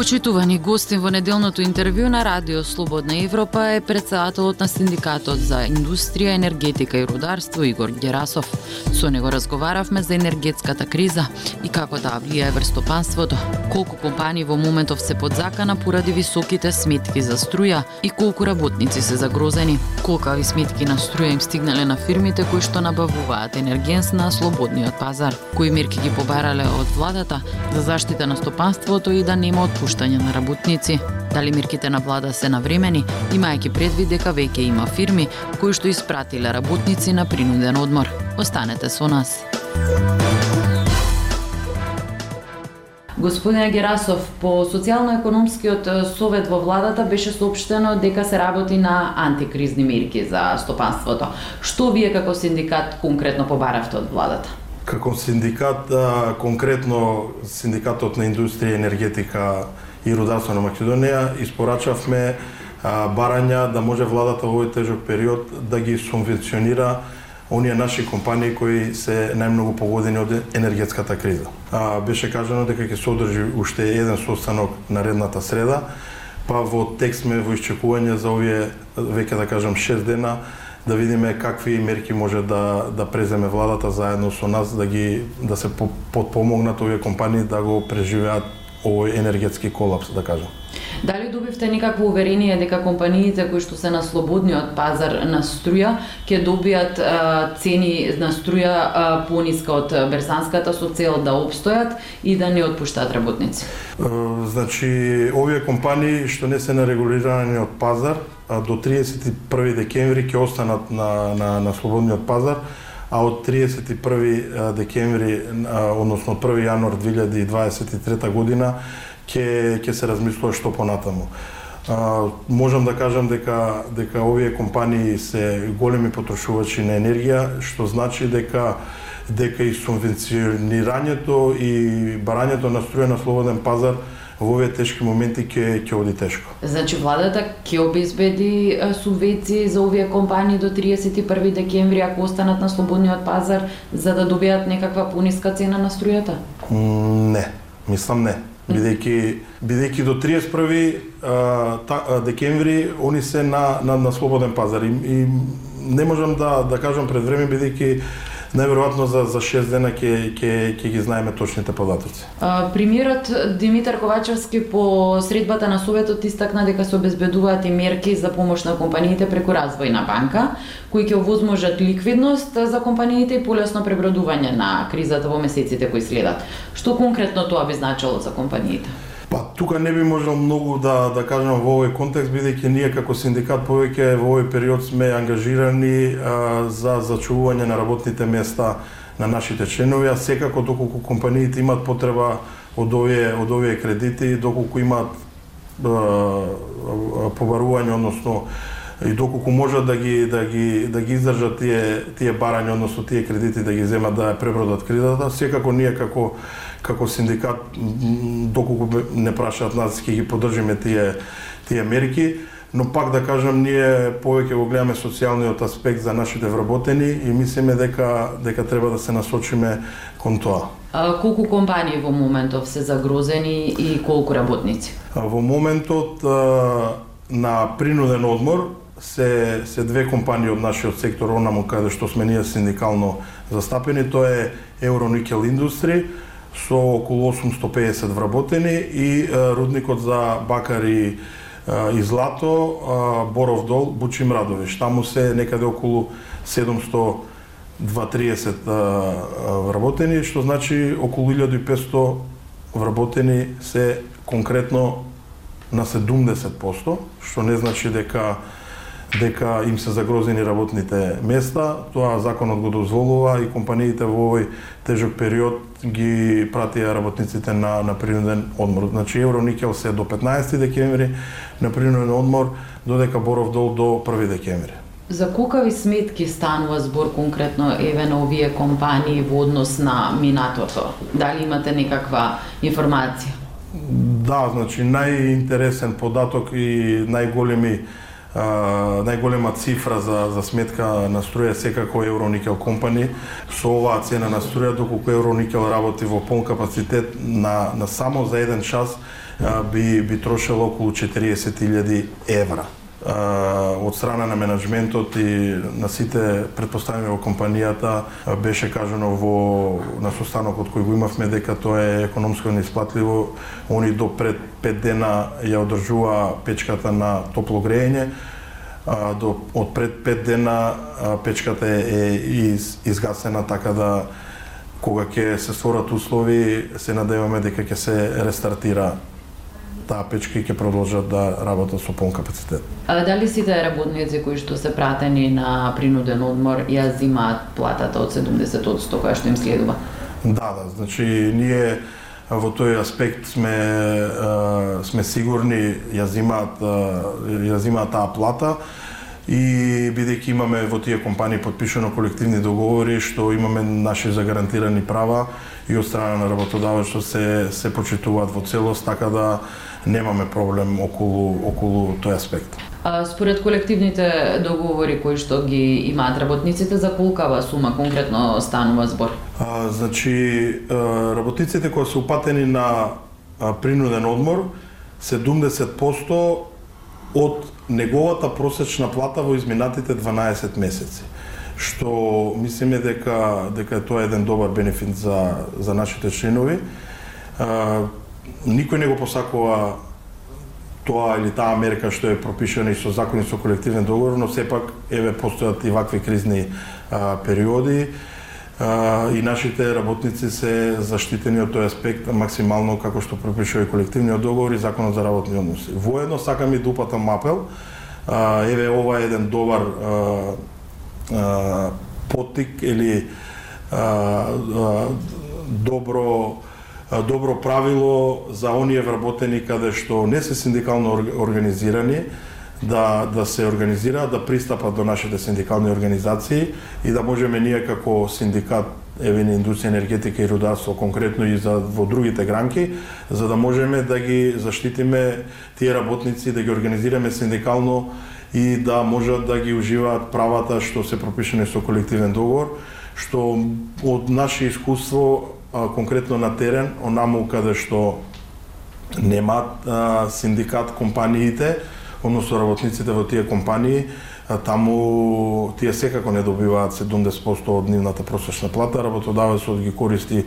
Почитувани гости во неделното интервју на Радио Слободна Европа е председателот на Синдикатот за индустрија, енергетика и рударство Игор Герасов. Со него разговаравме за енергетската криза и како да влијае врз стопанството, колку компании во моментов се под закана поради високите сметки за струја и колку работници се загрозени. Колкави сметки на струја им стигнале на фирмите кои што набавуваат енергенс на слободниот пазар, кои мерки ги побарале од владата за заштита на стопанството и да нема отпушување отпуштање на работници. Дали мерките на влада се навремени, имајќи предвид дека веќе има фирми кои што испратиле работници на принуден одмор. Останете со нас. Господине Герасов, по социјално-економскиот совет во владата беше соопштено дека се работи на антикризни мерки за стопанството. Што вие како синдикат конкретно побаравте од владата? Како синдикат, конкретно синдикатот на индустрија, енергетика и рударство на Македонија, испорачавме барања да може владата во овој тежок период да ги субвенционира оние наши компании кои се најмногу погодени од енергетската криза. А, беше кажано дека ќе се одржи уште еден состанок наредната среда, па во текст сме во исчекување за овие веќе да кажам 6 дена да видиме какви мерки може да да преземе владата заедно со нас да ги да се подпомогнат овие компании да го преживеат овој енергетски колапс, да кажам. Дали добивте некакво уверение дека компаниите кои што се на слободниот пазар на струја ќе добијат а, цени на струја пониска од берзанската со цел да обстојат и да не отпуштаат работници? Значи, овие компании што не се на регулираниот пазар до 31 декември ќе останат на, на, на слободниот пазар, а од 31 декември, односно 1 јануар 2023 година, ќе ќе се размислува што понатаму. А, можам да кажам дека дека овие компании се големи потрошувачи на енергија, што значи дека дека и субвенционирањето и барањето на струја на слободен пазар во овие тешки моменти ќе ќе оди тешко. Значи владата ќе обезбеди субвенции за овие компании до 31 декември ако останат на слободниот пазар за да добијат некаква пониска цена на струјата? Не, мислам не. Бидејќи бидејќи до 31 а, та, декември они се на, на на слободен пазар. И, и не можам да да кажам пред време бидејќи најверојатно за за 6 дена ќе ќе ќе ги знаеме точните податоци. Премиерот Димитар Ковачевски по средбата на Советот истакна дека се обезбедуваат и мерки за помош на компаниите преку развојна банка, кои ќе овозможат ликвидност за компаниите и полесно пребродување на кризата во месеците кои следат. Што конкретно тоа би значило за компаниите? Тука не би можел многу да да кажам во овој контекст бидејќи ние како синдикат повеќе во овој период сме ангажирани а, за зачувување на работните места на нашите членови, а секако доколку компаниите имаат потреба од овие од овие кредити, доколку имаат побарување, односно и доколку можат да ги да ги да ги издржат тие тие барања, односно тие кредити да ги земат да пребродат кризата, секако ние како како синдикат доколку не прашаат нас ќе ги поддржиме тие тие мерки, но пак да кажам ние повеќе го гледаме социјалниот аспект за нашите вработени и мислиме дека дека треба да се насочиме кон тоа. А, колку компании во моментов се загрозени и колку работници? А, во моментот а, на принуден одмор се се две компании од нашиот сектор онаму каде што сме ние синдикално застапени, тоа е Euronickel Industry, со околу 850 вработени и рудникот за бакари и злато Боров дол Бучим Радовиш. Таму се некаде околу 730 вработени, што значи околу 1500 вработени се конкретно на 70%, што не значи дека дека им се загрозени работните места. Тоа законот го дозволува и компаниите во овој тежок период ги пратија работниците на, на принуден одмор. Значи Евроникел се до 15 декември на принуден одмор, додека Боров дол до 1 декември. За кукави сметки станува збор конкретно еве на овие компании во однос на минатото? Дали имате некаква информација? Да, значи најинтересен податок и најголеми најголема цифра за, за сметка на струја секако Евроникел компани со оваа цена на струја доколку Евроникел работи во полн капацитет на, на само за еден час би би трошело околу 40.000 евра од страна на менеджментот и на сите предпоставени во компанијата беше кажано во на состанокот кој го имавме дека тоа е економско неисплатливо. Они до пред 5 дена ја одржува печката на топло грејење, а, до, од пред 5 дена печката е, е из, изгасена така да кога ќе се створат услови, се надеваме дека ќе се рестартира таа печка и ќе продолжат да работат со полн капацитет. А дали сите работници кои што се пратени на принуден одмор ја зимаат платата од 70% која што им следува? Да, да, значи ние во тој аспект сме сме сигурни ја зимаат ја зимаат таа плата и бидејќи имаме во тие компании подпишано колективни договори што имаме наши загарантирани права и од страна на работодавач што се се почитуваат во целост така да немаме проблем околу околу тој аспект. А, според колективните договори кои што ги имаат работниците, за колкава сума конкретно станува збор? А, значи, работниците кои се упатени на принуден одмор, 70% од неговата просечна плата во изминатите 12 месеци што мислиме дека дека тоа е еден добар бенефит за за нашите членови никој не го посакува тоа или таа мерка што е пропишана и со закони со колективен договор, но сепак еве постојат и вакви кризни а, периоди а, и нашите работници се заштитени од тој аспект максимално како што пропишува и колективниот договор и законот за работни односи. Воедно сакам и да упатам апел, а, еве ова е еден добар а, а, потик или а, а, добро добро правило за оние вработени каде што не се синдикално организирани, да, да се организираат, да пристапат до нашите синдикални организации и да можеме ние како синдикат еве на индустрија, енергетика и рударство конкретно и за во другите гранки, за да можеме да ги заштитиме тие работници, да ги организираме синдикално и да можат да ги уживаат правата што се пропишани со колективен договор, што од наше искуство а, конкретно на терен, онаму каде што немаат синдикат компаниите, односно работниците во тие компании, а, таму тие секако не добиваат 70% од нивната просечна плата, работодавецот ги користи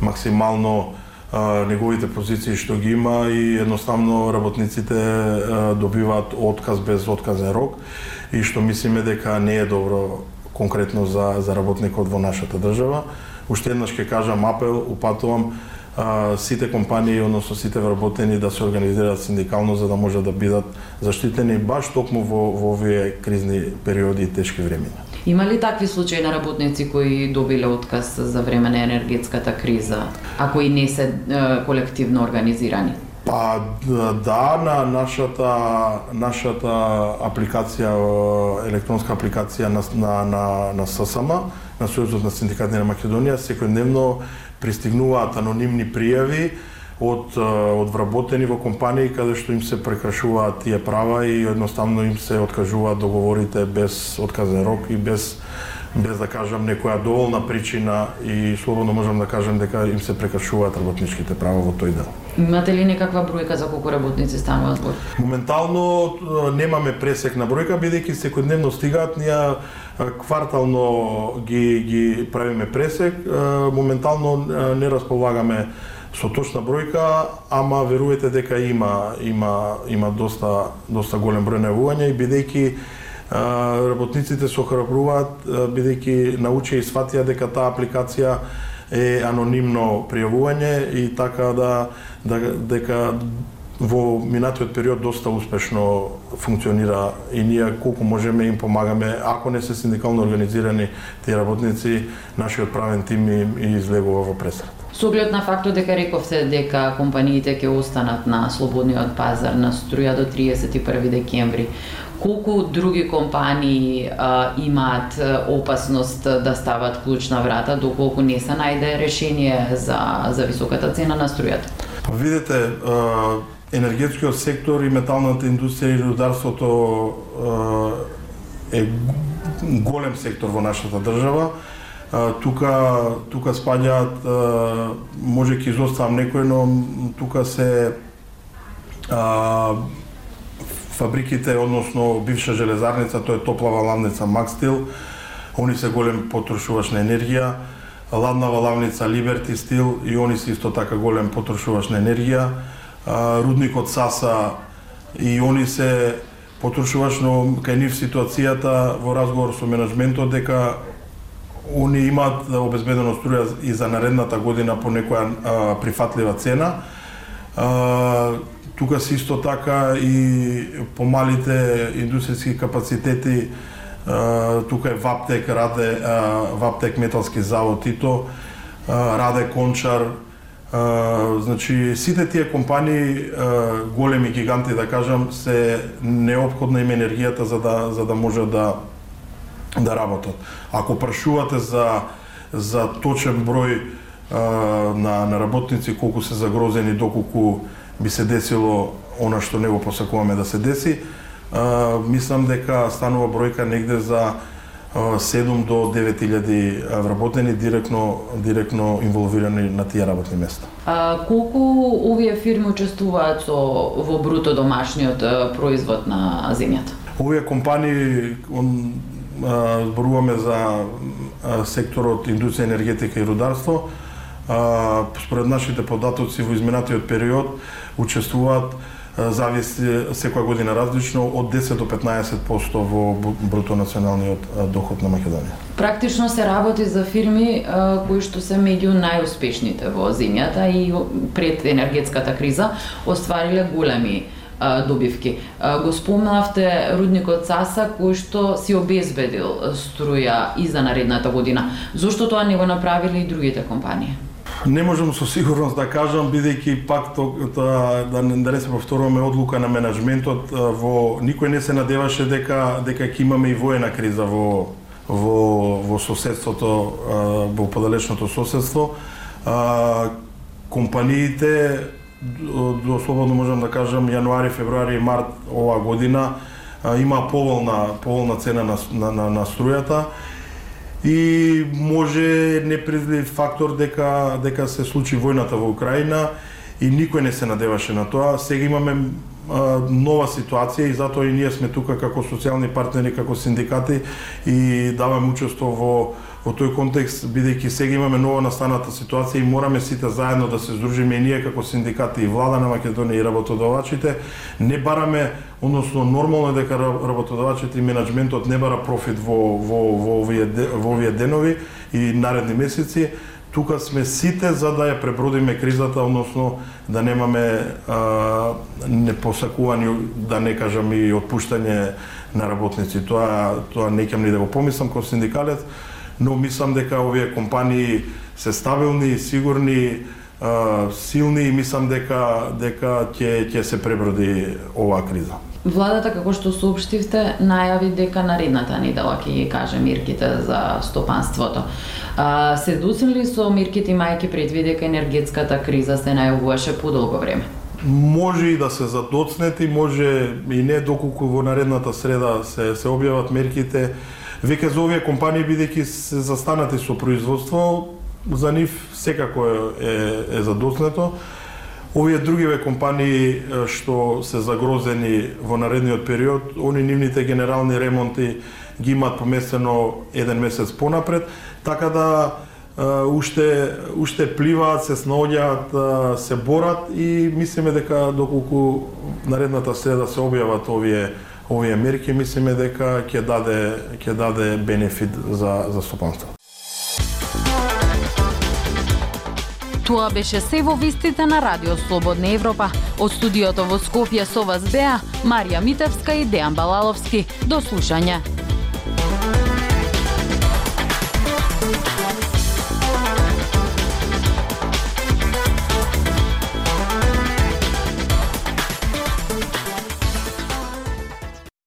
максимално а, неговите позиции што ги има и едноставно работниците а, добиваат отказ без отказен рок и што мислиме дека не е добро конкретно за, за работникот во нашата држава. Уште еднаш ќе кажам апел, упатувам а, сите компании, односно сите вработени да се организираат синдикално за да можат да бидат заштитени баш токму во, во овие кризни периоди и тешки времиња. Има ли такви случаи на работници кои добиле отказ за време на енергетската криза, а кои не се е, колективно организирани? Па да, на нашата нашата апликација електронска апликација на на на, на ССМ на Сојузот на синдикати на Македонија секојдневно пристигнуваат анонимни пријави од од вработени во компании каде што им се прекрашуваат тие права и едноставно им се откажуваат договорите без отказен рок и без без да кажам некоја доволна причина и слободно можам да кажам дека им се прекашуваат работничките права во тој дел. Имате ли некаква бројка за колку работници стануваат збор? Моментално немаме пресек на бројка бидејќи секојдневно стигаат ние квартално ги ги правиме пресек, моментално не располагаме со точна бројка, ама верувате дека има има има доста доста голем број на и бидејќи работниците се охрабруваат бидејќи научија и сватија дека таа апликација е анонимно пријавување и така да, да дека во минатиот период доста успешно функционира и ние колку можеме им помагаме, ако не се синдикално организирани тие работници, нашиот правен тим им излегува во пресрат. Со оглед на фактот дека рековте дека компаниите ќе останат на слободниот пазар на струја до 31 декември, колку други компании а, имаат опасност да стават клуч на врата доколку не се најде решение за за високата цена на струјата? Па Видете, енергетскиот сектор и металната индустрија и рударството е голем сектор во нашата држава. Тука тука спаѓаат може ќе изоставам некој, но тука се а, фабриките, односно бивша железарница, тоа е топлава лавница Макстил, они се голем потрошувач на енергија, ладнава валавница Liberty Steel и они се исто така голем потрошувач на енергија, рудникот Саса и они се потрошуваш, но кај нив ситуацијата во разговор со менеджментот дека они имаат обезбедено струја и за наредната година по некоја а, прифатлива цена. А, тука се исто така и помалите индустријски капацитети тука е Ваптек, Раде, Ваптек Металски завод Тито, Раде Кончар, значи сите тие компании големи гиганти да кажам се необходна им енергијата за да за да може да да работат. Ако прашувате за за точен број на на работници колку се загрозени доколку би се десило она што не го посакуваме да се деси, а, мислам дека станува бројка негде за 7 до 9000 вработени директно директно инволвирани на тие работни места. А, колку овие фирми учествуваат со во бруто домашниот производ на земјата? Овие компании он, зборуваме за секторот индустрија, енергетика и рударство. А, според нашите податоци во изминатиот период учествуваат зависи секоја година различно од 10 до 15% во бруто националниот доход на Македонија. Практично се работи за фирми кои што се меѓу најуспешните во земјата и пред енергетската криза оствариле големи добивки. Го спомнавте рудникот Саса кој што си обезбедил струја и за наредната година. Зошто тоа не го направиле и другите компании? Не можам со сигурност да кажам, бидејќи пак то, да, да не, да не се повторуваме одлука на менеджментот, во никој не се надеваше дека дека ќе имаме и воена криза во во во соседството, во подалечното соседство. Компаниите до слободно можам да кажам јануари, февруари и март оваа година има поволна поволна цена на на, на, на струјата и може непредлив фактор дека дека се случи војната во Украина и никој не се надеваше на тоа. Сега имаме а, нова ситуација и затоа и ние сме тука како социјални партнери, како синдикати и даваме учество во во тој контекст, бидејќи сега имаме ново настаната ситуација и мораме сите заедно да се здружиме и ние како синдикати и влада на Македонија и работодавачите, не бараме, односно нормално е дека работодавачите и менеджментот не бара профит во, во, во, овие, во овие денови и наредни месеци, тука сме сите за да ја пребродиме кризата, односно да немаме а, непосакувани, да не кажам и отпуштање на работници. Тоа тоа не кем ни да го помислам како синдикалец, но мислам дека овие компании се стабилни, сигурни, силни и мислам дека дека ќе ќе се преброди оваа криза. Владата, како што соопштивте, најави дека наредната недела ќе ги каже мерките за стопанството. А, се доцнили со мерките мајки предвид дека енергетската криза се најавуваше подолго време? Може и да се задоцнети, може и не доколку во наредната среда се се објават мерките Веќе за овие компании бидејќи се застанати со производство, за нив секако е, е, е задоснето. Овие другиве компании што се загрозени во наредниот период, они нивните генерални ремонти ги имаат поместено еден месец понапред, така да уште уште пливаат, се снаоѓаат, се борат и мислиме дека доколку наредната среда се објават овие овие мерки мислиме дека ќе даде ќе даде бенефит за за стопанство. Тоа беше се во вистите на Радио Слободна Европа. Од студиото во Скопје со вас беа Марија Митевска и Дејан Балаловски. До слушање.